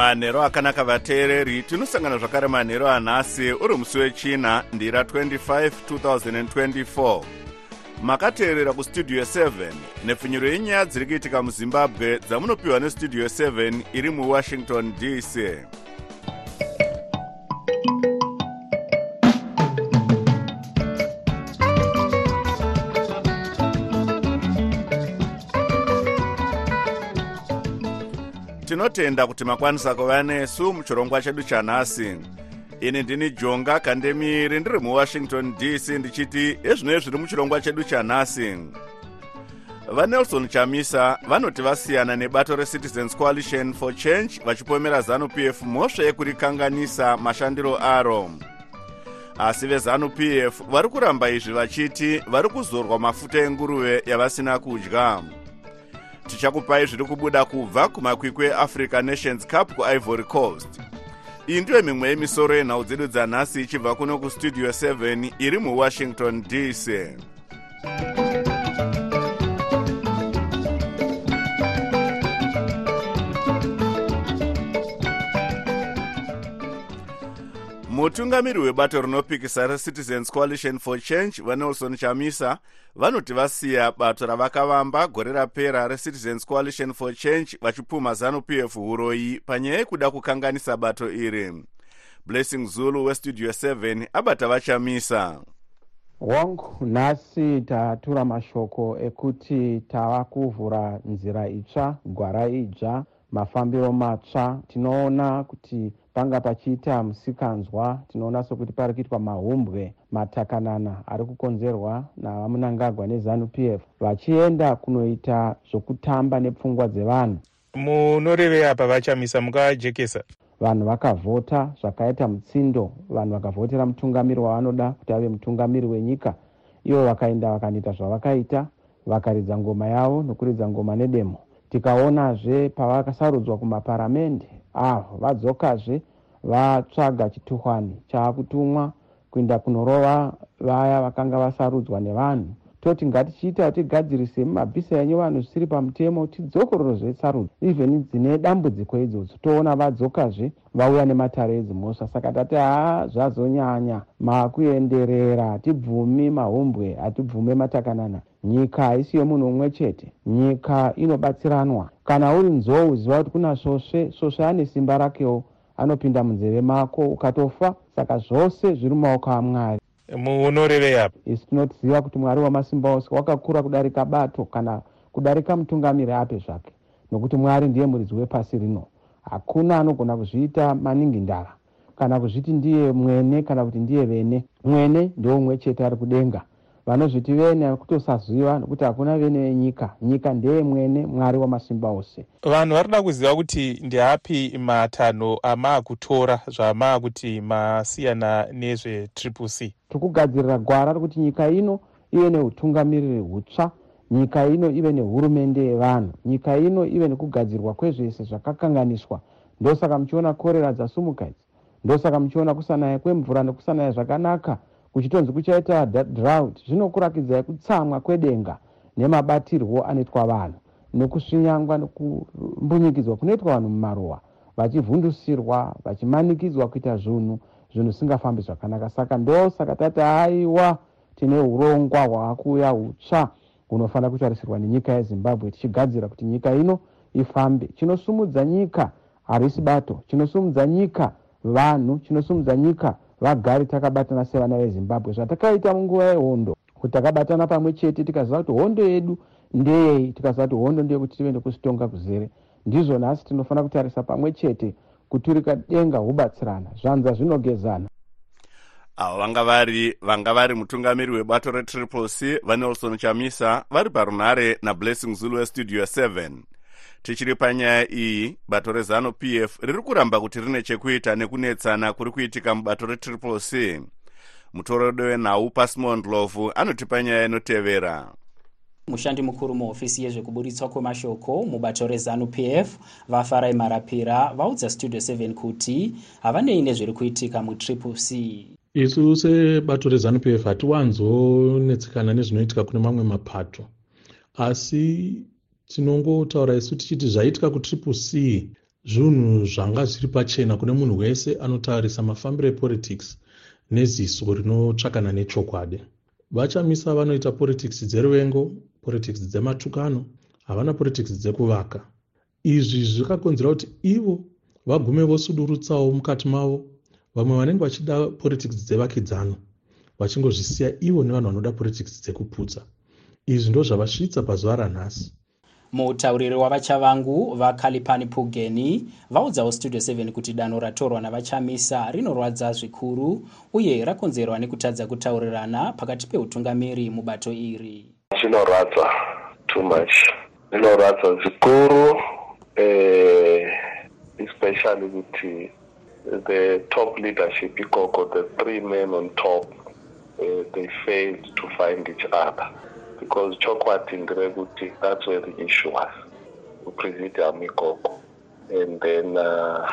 manhero akanaka vateereri tinosangana zvakare manhero anhasi uri musi wechina ndira 25 2024 makateerera kustudio 7 nepfinyuro yenyaya dziri kuitika muzimbabwe dzamunopiwa nestudio 7 iri muwashington dc tinotenda kuti makwanisa kuva nesu muchirongwa chedu chanhasi. Ini ndini jonga kandemiri ndiri muwashington dc ndichiti ezvinoi zviri muchirongwa chedu chanhasi. Vanelson chamisa vanoti vasiyana nebato recitizens coalition for change vachipomera zanup f mhosva yekurikanganisa mashandiro aro. Asi vezanup f vari kuramba izvi vachiti vari kuzorwa mafuta enguruve yavasina kudya tichakupai zviri kubuda kubva kumakwikwi eafrica nations cup kuivory coast. Iyi ndiyo mimwe yemisoro yenhau dzedu dzanhasi ichibva kuno kustudio 7 iri muwashington dc mutungamiri webato rinopikisa recitizens coalition for change vanelson chamisa vanoti vasiya bato ravakavamba gore rapera recitizens coalition for change vachipumha zanup f uroyi panyaya yekuda kukanganisa bato iri. Blessing zulu westudio 7 abata vachamisa wangu nhasi tatura mashoko ekuti tava kuvhura nzira itsva gwara idzva mafambiro matsva tinoona kuti panga pachiita musikanzwa tinoona sokuti pari kuitwa mahumbwe matakanana ari kukonzerwa navamunangagwa nezanup f vachienda kunoita zvokutamba nepfungwa dzevanhu. Munorevei apa vachamisa mukajekesa vanhu vakavhota zvakaita mutsindo vanhu vakavhotera mutungamiri wavanoda kuti ave mutungamiri wenyika. Ivo vakaenda vakandoita zvavakaita vakaridza ngoma yavo nokuridza ngoma nedemo. Tikaonazve pavakasarudzwa kumaparamende avo vadzokazve vatsvaga chituhwani chaakutumwa kuenda kunorova vaya vakanga vasarudzwa nevanhu. Toti ngatichiita tigadzirise mumabhisa enyu vanhu zvisiri pamutemo tidzokororozve sarudzo even dzine dambudziko idzodzo toona vadzokazve vauya nematare edzimhosva. Saka tati haa zvazonyanya. Makuenderera hatibvumi mahumbwe hatibvume matakanana. Nyika haisi yomunhu umwe chete. Nyika inobatsiranwa. Kana uri nzou ziva kuti kuna svosve svosve ane simba rakewo anopinda munzeve mako ukatofa saka zvose zviri mumaoko amwari. Munorevei apa. Isi tinotiziva kuti mwari wamasimba ose wakakura kudarika bato kana kudarika mutungamiri ape zvake nokuti mwari ndiye muridzi wepasi rino. Hakuna anogona kuzviita maningi ndara kana kuzviti ndiye mwene kana kuti ndiye vene. Mwene ndeumwe chete ari kudenga vanozviti vene kutosaziva nokuti hakuna vene venyika nyika ndeye mwene mwari wamasimba ose. Vanhu vari kuda kuziva kuti ndeapi matanho amaakutora zvamaakuti masiyana nezvetriple c? Tiri kugadzirira gwara rokuti nyika ino ive neutungamiriri hutsva nyika ino ive nehurumende yevanhu nyika ino ive nekugadzirwa kwezvese zvakakanganiswa. Ndosaka muchiona korera dzasumuka idzi ndosaka muchiona kusanaya kwemvura nekusanaya zvakanaka kuchitonzi kuchaita drought zvinokurakidzai kutsamwa kwedenga nemabatirwo anoitwa vanhu nekusvinyangwa nekumbunyikidzwa kunoitwa vanhu mumaruwa vachivhundusirwa vachimanikidzwa kuita zvinhu zvinhu zvisingafambi zvakanaka. Saka ndosaka tati aiwa tine urongwa hwaakuuya hutsva hunofanira kutarisirwa nenyika yezimbabwe tichigadzira kuti nyika ino ifambe. Chinosumudza nyika harisi bato chinosumudza nyika vanhu chinosumudza nyika vagari takabatana sevana vezimbabwe. Zvatakaita munguva yehondo kuti takabatana pamwe chete tikaziva kuti hondo yedu ndeyei tikaziva kuti hondo ndeyekuti tive nekuzitonga kuzere. Ndizvo nhasi tinofanira kutarisa pamwe chete kuturika denga hubatsirana zvanza zvinogezana. Avo vanga vari vanga vari mutungamiri webato retriple c vanelson chamisa vari parunhare nablessing zulu westudio 7 tichiri panyaya iyi bato rezanup f riri kuramba kuti rine chekuita nekunetsana kuri kuitika mubato retriple c. Mutorodi wenhau pasimon lovu anotipa nyaya inotevera. Mushandi mukuru muhofisi yezvekuburitswa kwemashoko mubato rezanup f vafarai marapira vaudza studio 7 kuti havanei nezviri kuitika mutriple c. Isu sebato rezanup f hatiwanzonetsekana nezvinoitika kune mamwe mapato asi tinongotaura isu tichiti zvaitika kutriple c. Zvinhu zvanga zviri pachena kune munhu wese anotarisa mafambiro epolitics neziso rinotsvakana nechokwadi. Vachamisa vanoita politics dzeruvengo politics dzematukano havana politics dzekuvaka. Izvi zvakakonzera kuti ivo vagume vosudurutsawo mukati mavo vamwe vanenge vachida politics dzevakidzano vachingozvisiya ivo nevanhu vanoda politics dzekuputsa. Izvi ndo zvavasvitsa pazuva ranhasi mutauriri wavachavangu vakalipani pugeni vaudzawo studio 7 kuti danho ratorwa navachamisa rinorwadza zvikuru uye rakonzerwa nekutadza kutaurirana pakati peutungamiri mubato iri. Zvinorwadza too much. Zvinorwadza zvikuru eh, especially kuti the top leadership ikoko the three men on top uh, they failed to find each other because chokwadi nderekuti that's where the issue was. Kupresidium ikoko and then uh,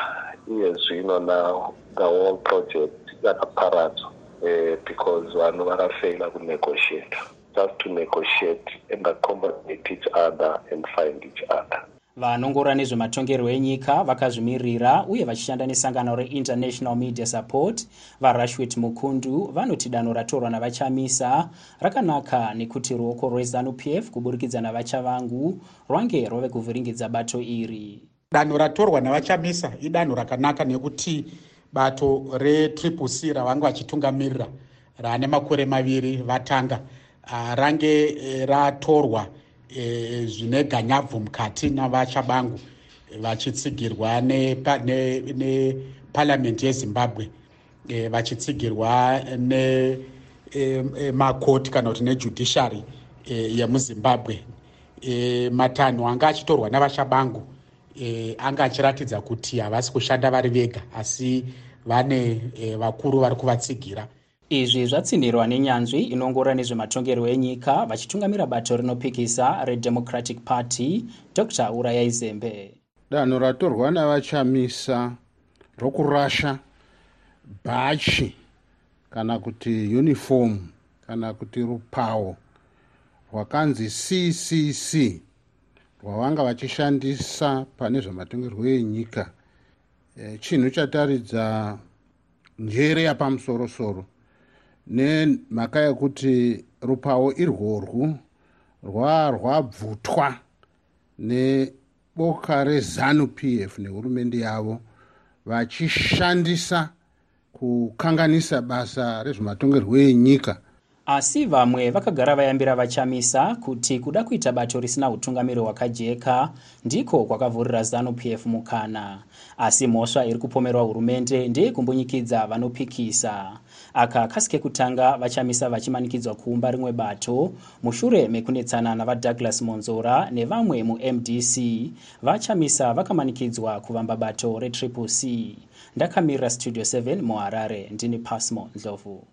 iye zvino now the whole project yakaparadzwa uh, because vanhu vakafeila kunegotiata just to negotiate and accommodate each other and find each other vanongora nezvematongerwo enyika vakazvimirira uye vachishanda nesangano reinternational media support. Varashwet mukundu vanoti danho ratorwa navachamisa. Rakanaka nekuti ruoko rwezanup f kuburikidza navachavangu rwange rwave kuvhiringidza bato iri. Danho ratorwa navachamisa idanho rakanaka nekuti bato retriple c ravanga vachitungamirira. Raane makore maviri vatanga. Uh, range eh, ratorwa e, zvine ganyabvu mukati navachabangu vachitsigirwa neparamende ne, yezimbabwe e, vachitsigirwa nemakoti e, kana kuti nejudiciary e, yemuzimbabwe. E, matanho anga achitorwa navachabangu e, anga achiratidza kuti havasi kushanda vari vega asi vane e, vakuru vari kuvatsigira izvi zvatsindirwa nenyanzvi inongora nezvematongerwo enyika vachitungamira bato rinopikisa redemocratic party dr urayai zembe danho ratorwa navachamisa rokurasha bhachi kana kuti uniform kana kuti rupawo rwakanzi ccc rwavanga vachishandisa pane zvematongerwo enyika. E, chinhu chataridza njere yapamusorosoro nemhaka yekuti rupawo irworwu rwarwabvutwa neboka rezanup f nehurumende yavo vachishandisa kukanganisa basa rezvematongerwo enyika asi vamwe vakagara vayambira vachamisa kuti kuda kuita bato risina utungamiri hwakajeka ndiko kwakavhurira zanup f mukana. Asi mhosva iri kupomerwa hurumende ndeyekumbunyikidzwa vanopikisa aka kasi kekutanga vachamisa vachimanikidzwa kuumba rimwe bato mushure mekunetsana navadouglas monzora nevamwe mumdc vachamisa vakamanikidzwa kuvamba bato retriple c. Ndakamirira studio 7 muharare ndini pasmo ndlovu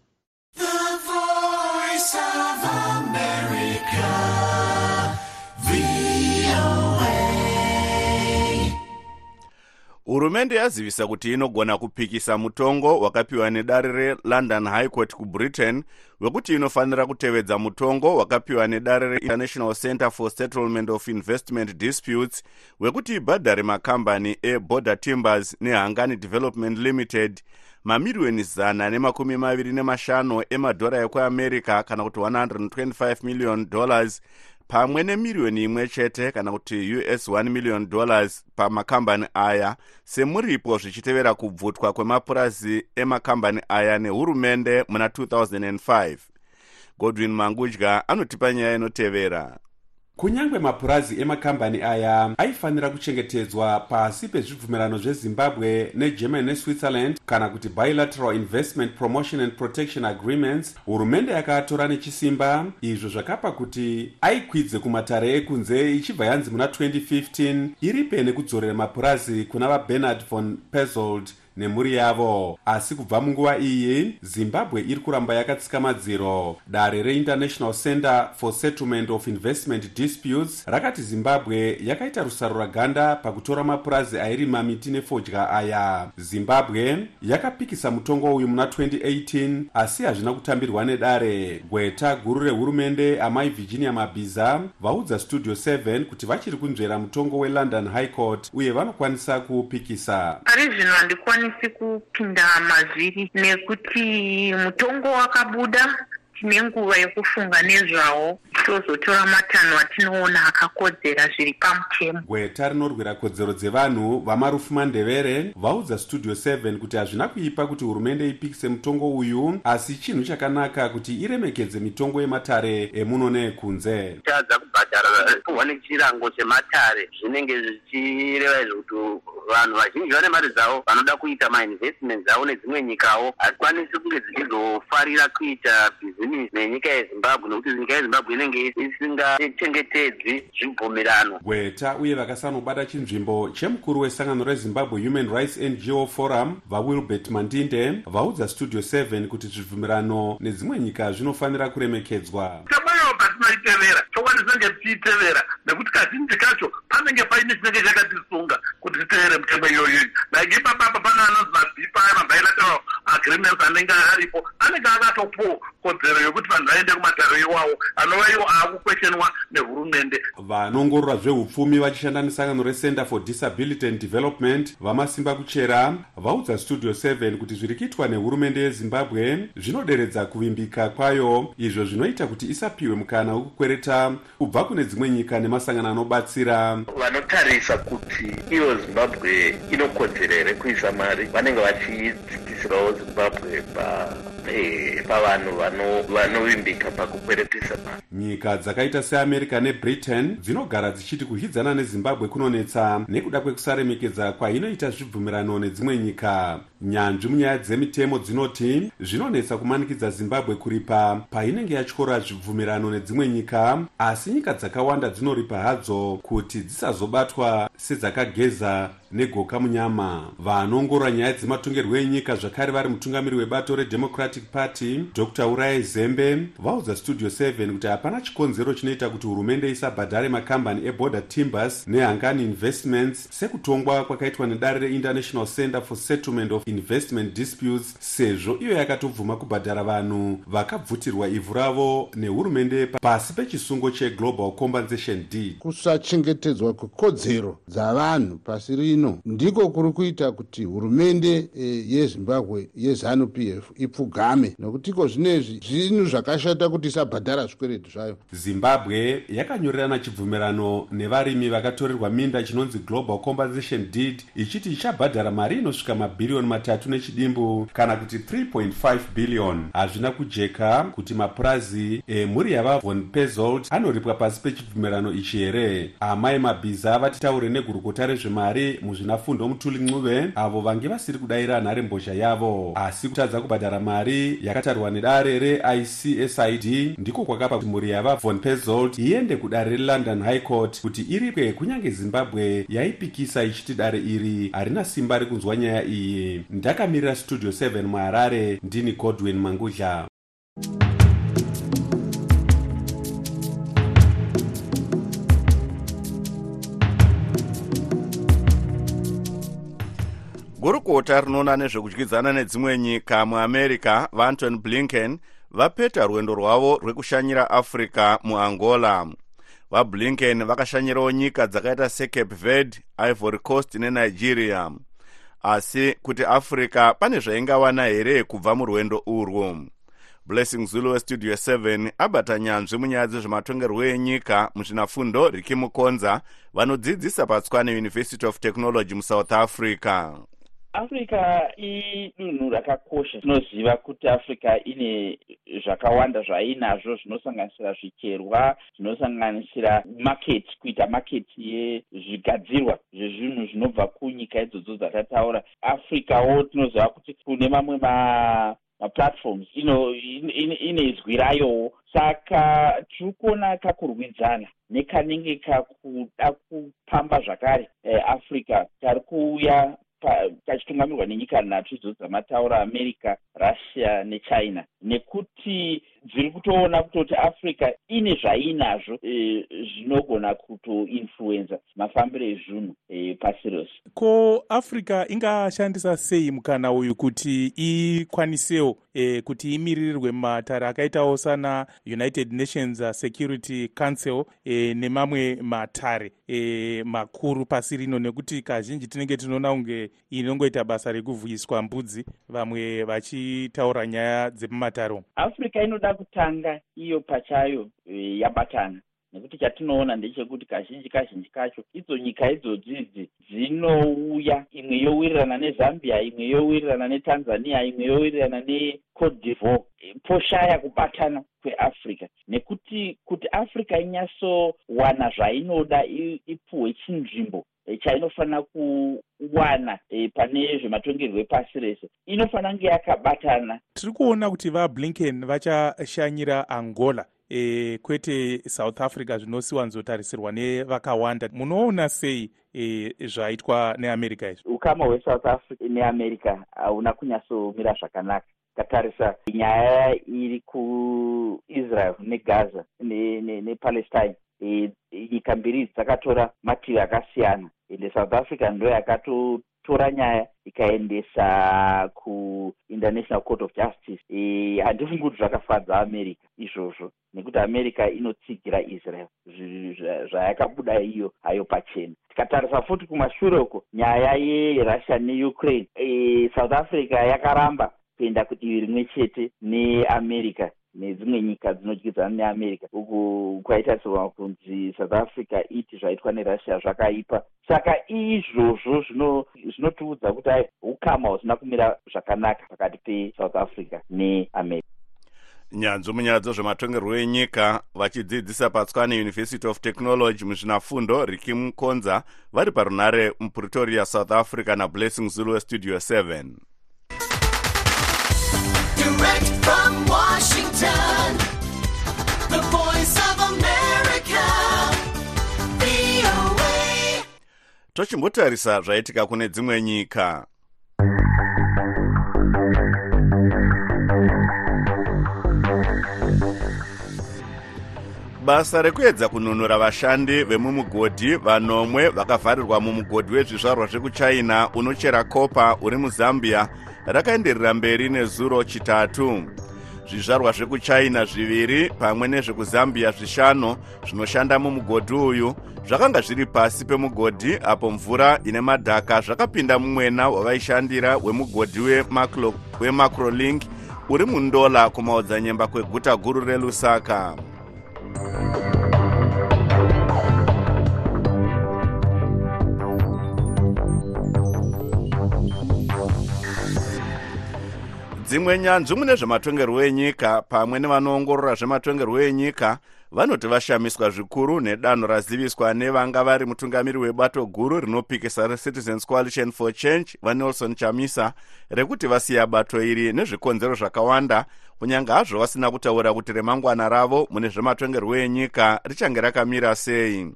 hurumende yazivisa kuti inogona kupikisa mutongo wakapiwa nedare relondon high court kubritain wekuti inofanira kutevedza mutongo wakapiwa nedare reinternational center for settlement of investment disputes wekuti ibhadhare makambani eborder timbers nehangani development limited mamiriyoni zana nemakumi maviri nemashanu emadhora ekuamerica kana kuti 125 million dollars pamwe nemiriyoni imwe chete kana kuti us 1 million dollars pamakambani aya. Semuripo zvichitevera kubvutwa kwemapurazi emakambani aya nehurumende muna 2005 godwin mangudya anotipa nyaya inotevera kunyange mapurazi emakambani aya aifanira kuchengetedzwa pasi pezvibvumirano zvezimbabwe negermany neswitzerland kana kuti bilateral investment promotion and protection agreements hurumende yakaatora nechisimba. Izvo zvakapa kuti aikwidze kumatare ekunze ichibva yanzi muna 2015 iripe nekudzorera mapurazi kuna vabernard von pezold nemhuri yavo. Asi kubva munguva iyi zimbabwe iri kuramba yakatsika madziro dare reinternational center for settlement of investment disputes rakati zimbabwe yakaita rusaro raganda pakutora mapurazi airima miti nefodya aya. Zimbabwe yakapikisa mutongo uyu muna 2018 asi hazvina kutambirwa nedare. Gweta guru rehurumende amai virginia mabhiza vaudza studio 7 kuti vachiri kunzvera mutongo welondon high court uye vanokwanisa kuupikisa. Pari zvino handikwanisi kupinda mazviri nekuti mutongo wakabuda tine nguva yekufunga nezvawo tozotora matanho atinoona akakodzera zviri pamutemo gweta rinorwira kodzero dzevanhu vamarufu mandevere vaudza studio 7 kuti hazvina kuipa kuti hurumende ipikise mutongo uyu asi chinhu chakanaka kuti iremekedze mitongo yematare emuno neekunze tadza kubhadhara kuhwa nechirango chematare zvinenge zvichireva izvo kuti vanhu vazhinji vane mari dzavo vanoda kuita mainvestment dzavo nedzimwe nyikawo hatikwanisi kunge dzichizofarira kuita bhizimisi nenyika yezimbabwe nokuti nyika yezimbabwe inenge isingachengetedzi zvibvumirano. Gweta uye vakasanobata chinzvimbo chemukuru wesangano rezimbabwe human rights ngo forum vawilbert mandinde vaudza studio 7 kuti zvibvumirano nedzimwe nyika zvinofanira kuremekedzwa. Tabayo patinoitevera tokwanisa nge tiitevera nekuti kazhinji kacho panenge paine chinenge chakatisunga kuti titevere mitengo iyoyo. Like ipapapa pane anonzi mabhipa aya mabilateral agreements anenge aripo anenge akatopuwa kodzero yokuti vanhu vaende kumatare iwawo. Anova iwo aakukweshenwa nehurumende. Vanongorora zveupfumi vachishanda nesangano recenter for disability and development vamasimba kuchera vaudza studio 7 kuti zviri kuitwa nehurumende yezimbabwe zvinoderedza kuvimbika kwayo. Izvo zvinoita kuti isapiwe mukana wekukwereta kubva kune dzimwe nyika nemasangano anobatsira. Vanotarisa kuti iyo zimbabwe inokodzera here kuisa mari? Vanenge vachidzikisirawo zimbabwe pavanhu vanovimbika pakukweretesa mari nyika dzakaita seamerica nebritain dzinogara dzichiti kuhidzana nezimbabwe kunonetsa nekuda kwekusaremekedza kwainoita zvibvumirano nedzimwe nyika. Nyanzvi munyaya dzemitemo dzinoti zvinonetsa kumanikidza zimbabwe kuripa painenge yatyora zvibvumirano nedzimwe nyika asi nyika dzakawanda dzinoripa hadzo kuti dzisazobatwa sedzakageza negoka munyama. Vanongorora nyaya dzematongerwo enyika zvakare vari mutungamiri webato redemocratic party dr. Urai zembe vaudza studio 7 kuti hapana chikonzero chinoita kuti hurumende isabhadhare makambani eborder timbers nehangani investments. Sekutongwa kwakaitwa nedare reinternational center for settlement of investment disputes sezvo iyo yakatobvuma kubhadhara vanhu vakabvutirwa ivhu ravo nehurumende pasi pechisungo cheglobal compensation deed kusachengetedzwa kwekodzero dzavanhu pasi rino ndiko kuri kuita kuti hurumende e, yezimbabwe yezanu p f ipfugame. Nokutiko zvinezvi zvinhu zvakashata kuti isabhadhara zvikweretu zvayo. Zimbabwe yakanyorerana chibvumirano nevarimi vakatorerwa minda chinonzi global compensation deed ichiti ichabhadhara mari inosvika mabhiriyoni matatu nechidimbu kana kuti 3.5 billion. Hazvina kujeka kuti mapurazi emhuri yavavon pezold anoripwa pasi pechibvumirano ichi here? Amai mabhiza vatitaure negurukota rezvemari muzvinafundo mutuli ncuve avo vange vasiri kudayira nharembozha yavo. Asi kutadza kubhadhara mari yakatarwa nedare reicsid ndiko kwakapa kuti mhuri yavavon pezold iende kudare relondon high court kuti iripwe kunyange zimbabwe yaipikisa ichiti dare iri harina simba rekunzwa nyaya iyi. Ndakamirira studio 7 muharare ndini godwin mangudla gurukota rinoona nezvekudyidzana nedzimwe nyika muamerica vaanton blinken vapeta rwendo rwavo rwekushanyira africa muangola. Vablinken vakashanyirawo nyika dzakaita secape verde ivory coast nenigeria. Asi kuti africa pane zvaingawana here kubva murwendo urwu? Blessing zulu westudio 7 abata nyanzvi munyaya dzezvematongerwo enyika muzvinafundo riki mukonza vanodzidzisa patswane university of technology musouth africa africa idunhu rakakosha. Tinoziva kuti africa ine zvakawanda zvainazvo zvinosanganisira zvicherwa zvinosanganisira maketi kuita maketi yezvigadzirwa zvezvinhu zvinobva kunyika idzodzo dzatataura africawo tinoziva kuti kune mamwe ma maplatforms ine izwi rayowo saka tiri kuona kakurwidzana nekanenge kakuda kupamba zvakare eh, africa kari kuuya kachitungamirirwa nenyika nhatu idzo dzamataura america russia nechina. Nekuti dziri kutoona kutoti africa ine zvainazvo e, zvinogona e, kutoinfluenza mafambiro ezvinhu e, pasi rose. Ko africa ingashandisa sei mukana uyu kuti ikwanisewo e, kuti imiririrwe mumatare akaitawo sana united nations security council e, nemamwe matare e, makuru pasi rino? Nekuti kazhinji tinenge tinoona kunge inongoita basa rekuvhuyiswa mbudzi vamwe vachitaura nyaya dzemumatare africa inoda kutanga iyo pachayo e, yabatana. Nekuti chatinoona ndechekuti kazhinji kazhinji kacho idzo nyika idzodzidzi dzinouya. Imwe yowirirana nezambia imwe yowirirana netanzania imwe yowirirana necote divoire. Poshaya kubatana kweafrica nekuti kuti africa inyatsowana zvainoda ipuhwe chinzvimbo e, chainofanira kuwana e, pane zvematongerwo epasi rese inofanira kunge yakabatana. Tiri kuona kuti vablinken vachashanyira angola e, kwete south africa zvinosiwanzotarisirwa nevakawanda. Munoona sei e, zvaitwa neamerica izvi? Ukama hwesouth africa neamerica hauna kunyatsomira zvakanaka. Tatarisa nyaya iri kuisrael negaza nepalestine ne, ne nyika mbiri idzi dzakatora mativi akasiyana. Ende south africa ndo yakatotora nyaya ikaendesa kuinternational court of justice. E, handifungi kuti zvakafadza america izvozvo nekuti america inotsigira israel. Zvayakabuda iyo hayo pachena. Tikatarisa futi kumashure uko nyaya yerussia neukraine e, south africa yakaramba kuenda kudivi rimwe chete neamerica nedzimwe nyika dzinodyidzana neamerica. Uku kwaitarisirwa kunzi south africa iti zvaitwa nerussia zvakaipa. Saka izvozvo zvinotiudza kuti ai ukama husina kumira zvakanaka pakati pesouth africa neamerica. Nyanzvi munyaya dzezvematongerwo enyika vachidzidzisa patswane university of technology muzvinafundo riki mukonza vari parunare mupretoria south africa nablessing zulu studio 7 Washington, the voice of America, VOA. tochimbotarisa zvaitika kune dzimwe nyika. Basa rekuedza kununura vashandi vemumugodhi vanomwe vakavharirwa mumugodhi wezvizvarwa zvekuchina unochera kopa uri muzambia rakaenderera mberi nezuro chitatu zvizvarwa zvekuchina zviviri pamwe nezvekuzambia zvishanu zvinoshanda mumugodhi uyu. Zvakanga zviri pasi pemugodhi apo mvura ine madhaka zvakapinda mumwena wavaishandira wemugodhi wemacrolink uri mundola kumaodzanyemba kweguta guru relusaka dzimwe nyanzvi mune zvematongerwo enyika pamwe nevanoongorora zvematongerwo enyika vanoti vashamiswa zvikuru nedanho raziviswa nevanga vari mutungamiri webato guru rinopikisa recitizens coalition for change vanelson chamisa rekuti vasiya bato iri nezvikonzero zvakawanda kunyange hazvo vasina kutaura kuti remangwana ravo mune zvematongerwo enyika richange rakamira sei.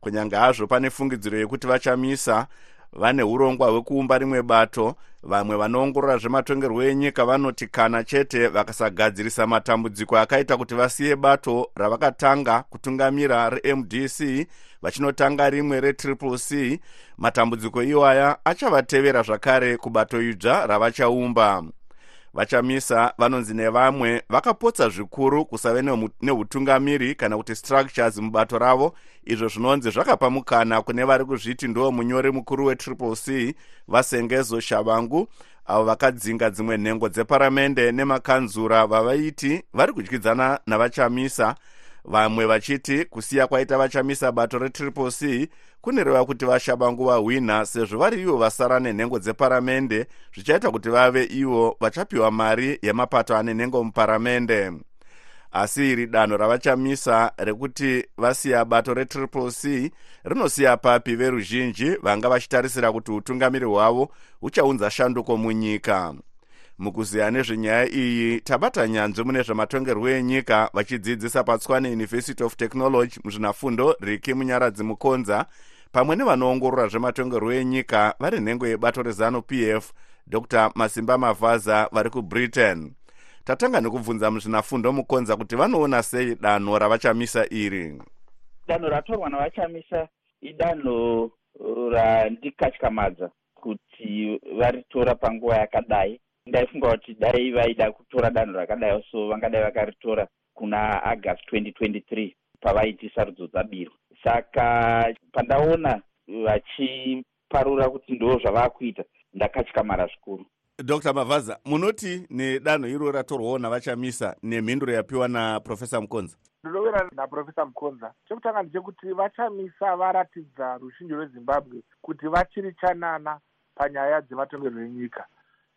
Kunyange hazvo pane fungidziro yekuti vachamisa vane urongwa hwekuumba rimwe bato vamwe vanoongorora zvematongerwo enyika vanoti kana chete vakasagadzirisa matambudziko akaita kuti vasiye bato ravakatanga kutungamira remdc vachinotanga rimwe retriple c matambudziko iwaya achavatevera zvakare kubato idzva ravachaumba vachamisa vanonzi nevamwe vakapotsa zvikuru kusave neutungamiri kana kuti structures mubato ravo. Izvo zvinonzi zvakapa mukana kune vari kuzviti ndo munyori mukuru wetriple c vasengezo shavangu avo vakadzinga dzimwe nhengo dzeparamende nemakanzura vavaiti vari kudyidzana navachamisa vamwe vachiti kusiya kwaita vachamisa bato retriple c kunoreva kuti vashabangu vahwina sezvo vari ivo vasara nenhengo dzeparamende zvichaita kuti vave ivo vachapiwa mari yemapato ane nhengo muparamende. Asi iri danho ravachamisa rekuti vasiya bato retriple c rinosiya papi veruzhinji vanga vachitarisira kuti utungamiri hwavo huchaunza shanduko munyika mukuziya nezvenyaya iyi tabata nyanzvi mune zvematongerwo enyika vachidzidzisa patswane university of technology muzvinafundo riki munyaradzi mukonza pamwe nevanoongorora zvematongerwo enyika vari nhengo yebato rezanu p f dr. Masimba mavhaza vari kubritain. Tatanga nekubvunza muzvinafundo mukonza kuti vanoona sei danho ravachamisa iri? Danho ratorwa navachamisa idanho randikatyamadza kuti varitora panguva yakadai ndaifunga kuti dai vaida kutora danho rakadai so vangadai vakaritora kuna agast 2023 pavaiti sarudzo dzabirwa saka pandaona vachiparura kuti ndo zvavakuita ndakatyamara zvikuru. Dr mavhaza munoti nedanho iro ratorwawo navachamisa nemhinduro yapiwa naprofesa mukonza ndinoverana naprofesa mukonza chekutanga ndechekuti vachamisa varatidza rushinji rwezimbabwe kuti vachiri chanana panyaya dzematongerwo enyika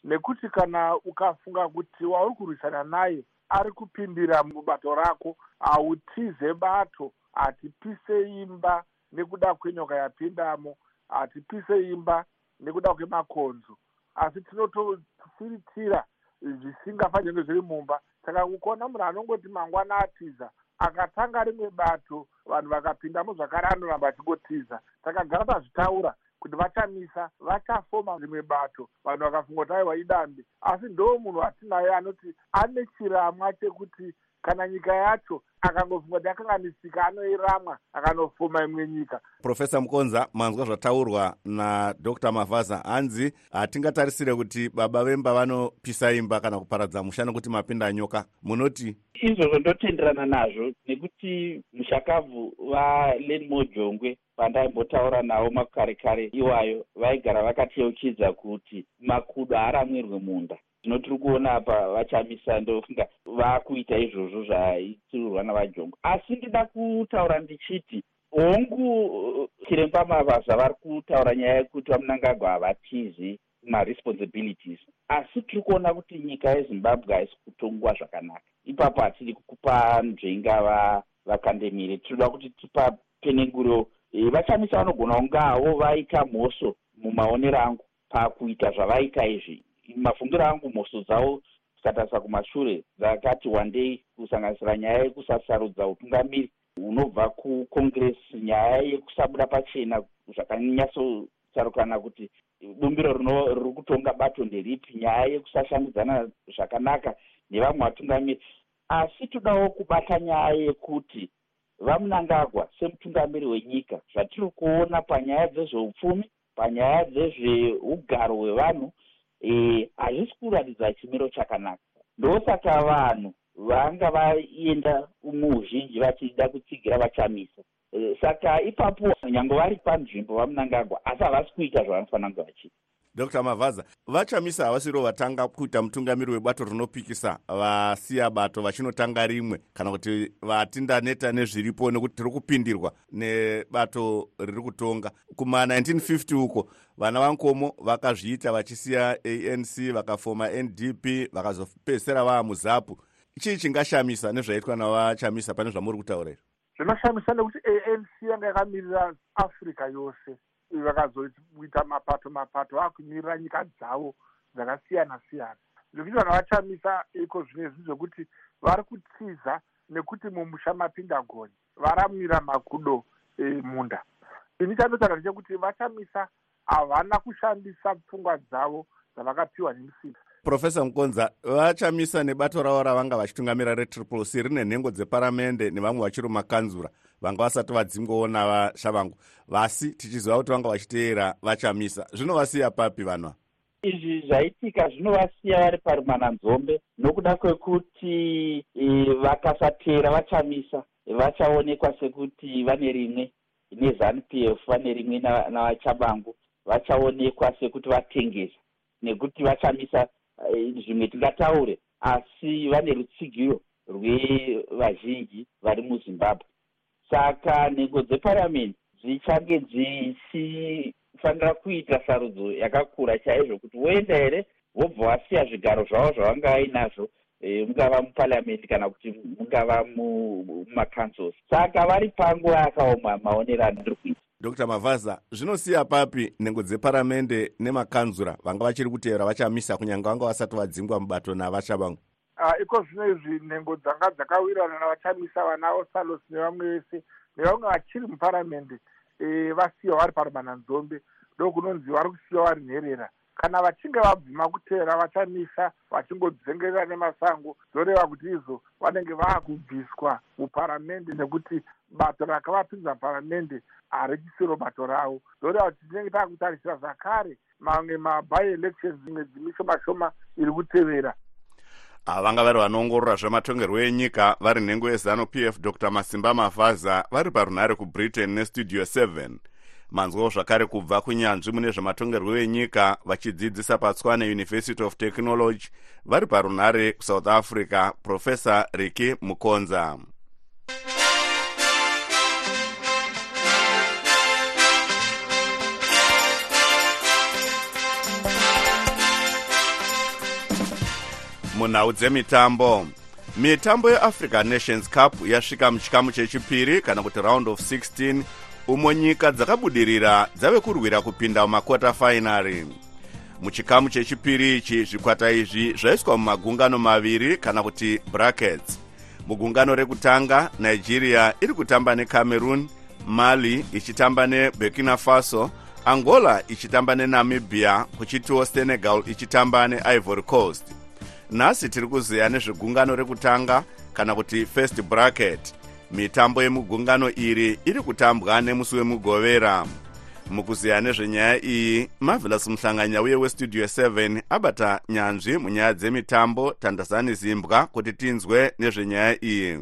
nekuti kana ukafunga kuti wauri kurwisana naye ari kupindira mubato rako hautize bato hatipise imba nekuda kwenyoka yapindamo hatipise imba nekuda kwemakonzo. Asi tinotofiritira zvisingafaniri kunge zviri mumba. Saka kukaona munhu anongoti mangwana atiza akatanga rimwe bato vanhu vakapindamo zvakare anoramba achingotiza takagara tazvitaura kuti vachamisa vachafoma rimwe bato. Vanhu vakafunga kuti aiwa idambe asi ndo munhu atinaye anoti ane chiramwa chekuti kana nyika yacho akangofunga kuti yakanganisika anoiramwa akanofoma imwe nyika. Profesa mukonza manzwa zvataurwa nadr. Mavhaza hanzi hatingatarisire kuti baba vemba vanopisa imba kana kuparadza musha nekuti mapinda nyoka. Munoti izvozvo ndotenderana nazvo nekuti mushakabvu valen mojongwe vandaimbotaura navo makare kare iwayo vaigara vakateukidza kuti makudo haaramwirwe munda zvino tiri kuona apa vachamisa ndofunga vakuita izvozvo zvaitirurwa navajongo asi ndida kutaura ndichiti hongu chiremba mavazva vari kutaura nyaya yekuti vamunangagwa havatizi maresponsibilities. Asi tiri kuona kuti nyika yezimbabwe haisi kutongwa zvakanaka. Ipapo hatidi kupa nzvenga vakandemire. Tinoda kuti tipapenenguro e, vachamisa vanogona kungavo vaita mhoso mumaonero angu pakuita zvavaita izvi mafungiro angu mhoso dzavo tikatarisa kumashure dzakati wandei kusanganisira nyaya yekusasarudza utungamiri hunobva kucongress nyaya yekusabuda pachena zvakanyatsosarukana kuti bumbiro riri kutonga bato nderipi nyaya yekusashandidzana zvakanaka nevamwe vatungamiri. Asi todawo kubata nyaya yekuti vamunangagwa semutungamiri wenyika zvatiri kuona panyaya dzezveupfumi panyaya dzezveugaro hwevanhu e, hazvisi kuratidza chimiro chakanaka. Ndosaka vanhu vanga vaenda muuzhinji vachida kutsigira vachamisa. E, saka ipapo nyange vari panzvimbo vamunangagwa asi havasi kuita zvavanofanira kunge vachiita dr. Mavhaza vachamisa havasiro vatanga kuita mutungamiri webato rinopikisa vasiya bato vachinotanga rimwe kana kuti vati ndaneta nezviripo nekuti tiri kupindirwa nebato riri kutonga. Kuma1950 uko vana vankomo vakazviita vachisiya anc vakafoma ndp vakazopedzisira vaa muzapu. Chii chingashamisa nezvaitwa navachamisa pane zvamuri kutaura izvo zvinoshamisa nekuti anc yanga yakamirira africa yose vakazoita mapato mapato vakumirira nyika dzavo dzakasiyana siyana. Zvekuti vanhu vachamisa iko zvinezvi zvekuti vari kutsiza nekuti mumusha mapinda goni varamira makudo emunda ini chandotaura ndechekuti vachamisa havana kushandisa pfungwa dzavo dzavakapiwa nemusimba profesa mukonza vachamisa nebato ravo ravanga vachitungamira retriple c rine nhengo dzeparamende nevamwe vachiri makanzura vanga vasati vadzingwawo navashavangu vasi tichiziva kuti vanga vachiteera vachamisa. Zvinovasiya papi vanhu izvi zvaitika zvinovasiya vari parumananzombe nokuda kwekuti e, vakasateera vachamisa vachaonekwa sekuti vane rimwe nezanup f vane rimwe navachabangu vachaonekwa sekuti vatengesa nekuti vachamisa e, zvimwe tingataure asi vane rutsigiro rwevazhinji vari muzimbabwe saka nhengo dzeparamendi dzichange dzichifanira kuita sarudzo yakakura chaizvo kuti voenda here vobva vasiya zvigaro zvavo zvavanga vainazvo e, mungava muparamendi kana kuti mungava mumacancels saka vari panguva yakaoma maonero anondiri kuita. Dr mavhaza zvinosiya papi nhengo dzeparamende nemakanzura vanga vachiri kuteera vachamisa kunyange vanga vasati vadzingwa mubato navashavangu iko zvino izvi nhengo dzanga dzakawirana navachamisa vana osalos nevamwe vese nevamwe vachiri muparamende e, vasiyiwa vari parumananzombe ndokunonzi vari kusiyiwa vari nherera. Kana vachinge vabvima kutera vachamisa vachingodzengerera nemasango zoreva kuti izvo vanenge vaakubviswa muparamende nekuti bato rakavapinza muparamende harichisiro bato ravo. Zoreva kuti tinenge taakutarisira zvakare mamwe maby elections dzimwe dzimishoma shoma iri kutevera ava vanga vari vanoongorora zvematongerwo enyika vari nhengo yezanup f dr. Masimba mavhaza vari parunhare kubritain nestudio 7 manzwawo zvakare kubva kunyanzvi mune zvematongerwo enyika vachidzidzisa patswane university of technology vari parunhare kusouth africa profesa riki mukonza munhau dzemitambo. Mitambo yeafrica nations cup yasvika muchikamu chechipiri kana kuti round of 16 umo nyika dzakabudirira dzave kurwira kupinda mumakota fainari muchikamu chechipiri ichi zvikwata izvi zvaiswa mumagungano maviri kana kuti brackets. Mugungano rekutanga nigeria iri kutamba necameroon mali ichitamba neburkina faso angola ichitamba nenamibia kuchitiwo senegal ichitamba neivory coast nhasi tiri kuziya nezvegungano rekutanga kana kuti first bracket. Mitambo yemugungano iri iri kutambwa nemusi wemugovera. Mukuziya nezvenyaya iyi marvelous muhlanganya uye westudio 7 abata nyanzvi munyaya dzemitambo tandazani zimbwa kuti tinzwe nezvenyaya iyi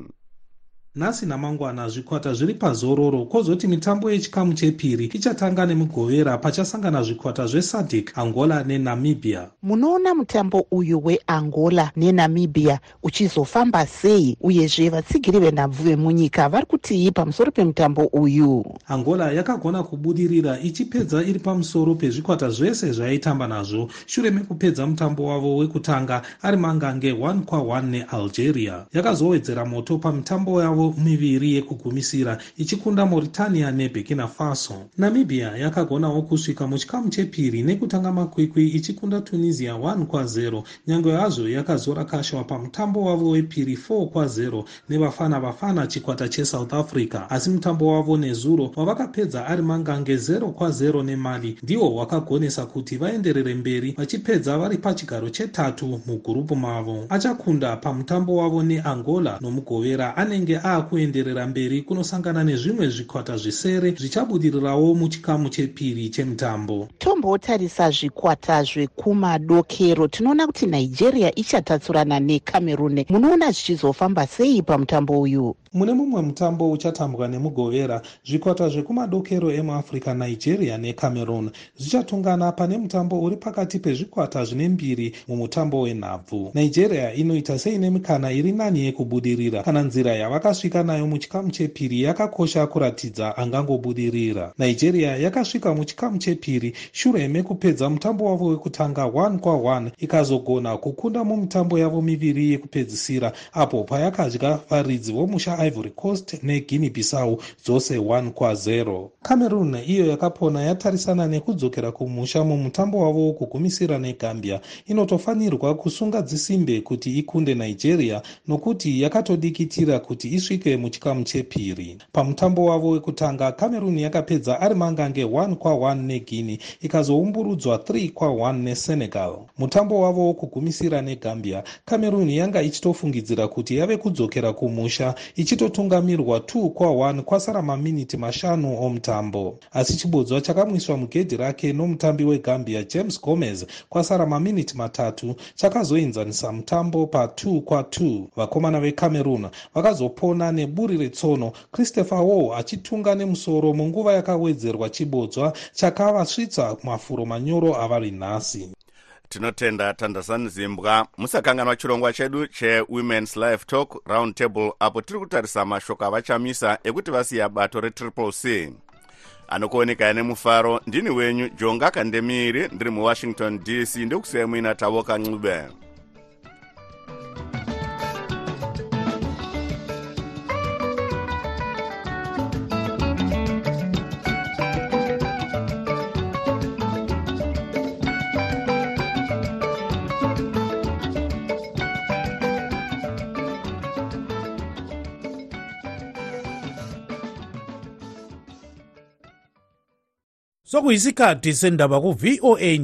nhasi namangwana zvikwata zviri pazororo kwozoti mitambo yechikamu chepiri ichatanga nemugovera pachasangana zvikwata zvesadc angola nenamibia. Munoona mutambo uyu weangola nenamibia uchizofamba sei uyezve vatsigiri venhabvu vemunyika vari kutii pamusoro pemutambo uyu? Angola yakagona kubudirira ichipedza iri pamusoro pezvikwata zvese zvaaitamba nazvo. Shure mekupedza mutambo wavo wekutanga ari mangange 1 kwa1 nealgeria. Yakazowedzera moto pamitambo yavo miviri yekugumisira ichikunda mauritania neburkina faso. Namibia yakagonawo kusvika muchikamu chepiri nekutanga makwikwi ichikunda tunisia 1 kwa0 nyange yazvo yakazorakashwa pamutambo wavo wepiri 4 kwa0 nevafana vafana chikwata chesouth africa. Asi mutambo wavo nezuro wavakapedza ari mangange 0 kwa0 nemali ndiwo wakagonesa kuti vaenderere mberi vachipedza vari pachigaro chetatu mugurupu mavo. Achakunda pamutambo wavo neangola nomugovera anenge aakuenderera mberi kunosangana nezvimwe zvikwata zvisere zvichabudirirawo muchikamu chepiri chemutambo. Tombotarisa zvikwata zvekumadokero. Tinoona kuti nigeria ichatatsurana necameroon. Munoona zvichizofamba sei pamutambo uyu mune mumwe mutambo uchatambwa nemugovera zvikwata zvekumadokero emuafrica nigeria necameroon. Zvichatongana pane mutambo uri pakati pezvikwata zvine mbiri mumutambo wenhabvu. Nigeria inoita seine mikana iri nani yekubudirira kana nzira yavakasvika nayo muchikamu chepiri yakakosha kuratidza angangobudirira. Nigeria yakasvika muchikamu chepiri shure mekupedza mutambo wavo wekutanga 1 kwa1 ikazogona kukunda mumitambo yavo miviri yekupedzisira apo payakadya varidzi vomusha ivory coast neguinea bissau dzose 1 kwa0 cameroon iyo yakapona yatarisana nekudzokera kumusha mumutambo wavo wokugumisira negambia. Inotofanirwa kusunga dzisimbe kuti ikunde nigeria nokuti yakatodikitira kuti isvike muchikamu chepiri. Pamutambo wavo wekutanga cameroon yakapedza ari mangange 1 kwa1 neguinea ikazoumburudzwa 3 kwa1 nesenegal. Mutambo wavo wokugumisira negambia cameroon yanga ichitofungidzira kuti yave kudzokera kumusha ichitotungamirwa 2 kwa1 kwasara maminiti mashanu omutambo asi chibodzwa chakamwiswa mugedhi rake nomutambi wegambia james gomez kwasara maminiti matatu chakazoenzanisa mutambo pa2 kwa2 vakomana vecameroon vakazopona neburi retsono christopher war achitunga nemusoro munguva yakawedzerwa chibodzwa chakavasvitsa mafuro manyoro avari nhasi tinotenda tandazani zimbwa musakanganwa chirongwa chedu chewomens life talk round table apo tiri kutarisa mashoko avachamisa ekuti vasiya bato retriple c. Anokuonekai nemufaro ndini wenyu jonga kandemiri ndiri muwashington dc ndekusiyai muina tavoka ncube sokuyisikhathi sendaba ku-voa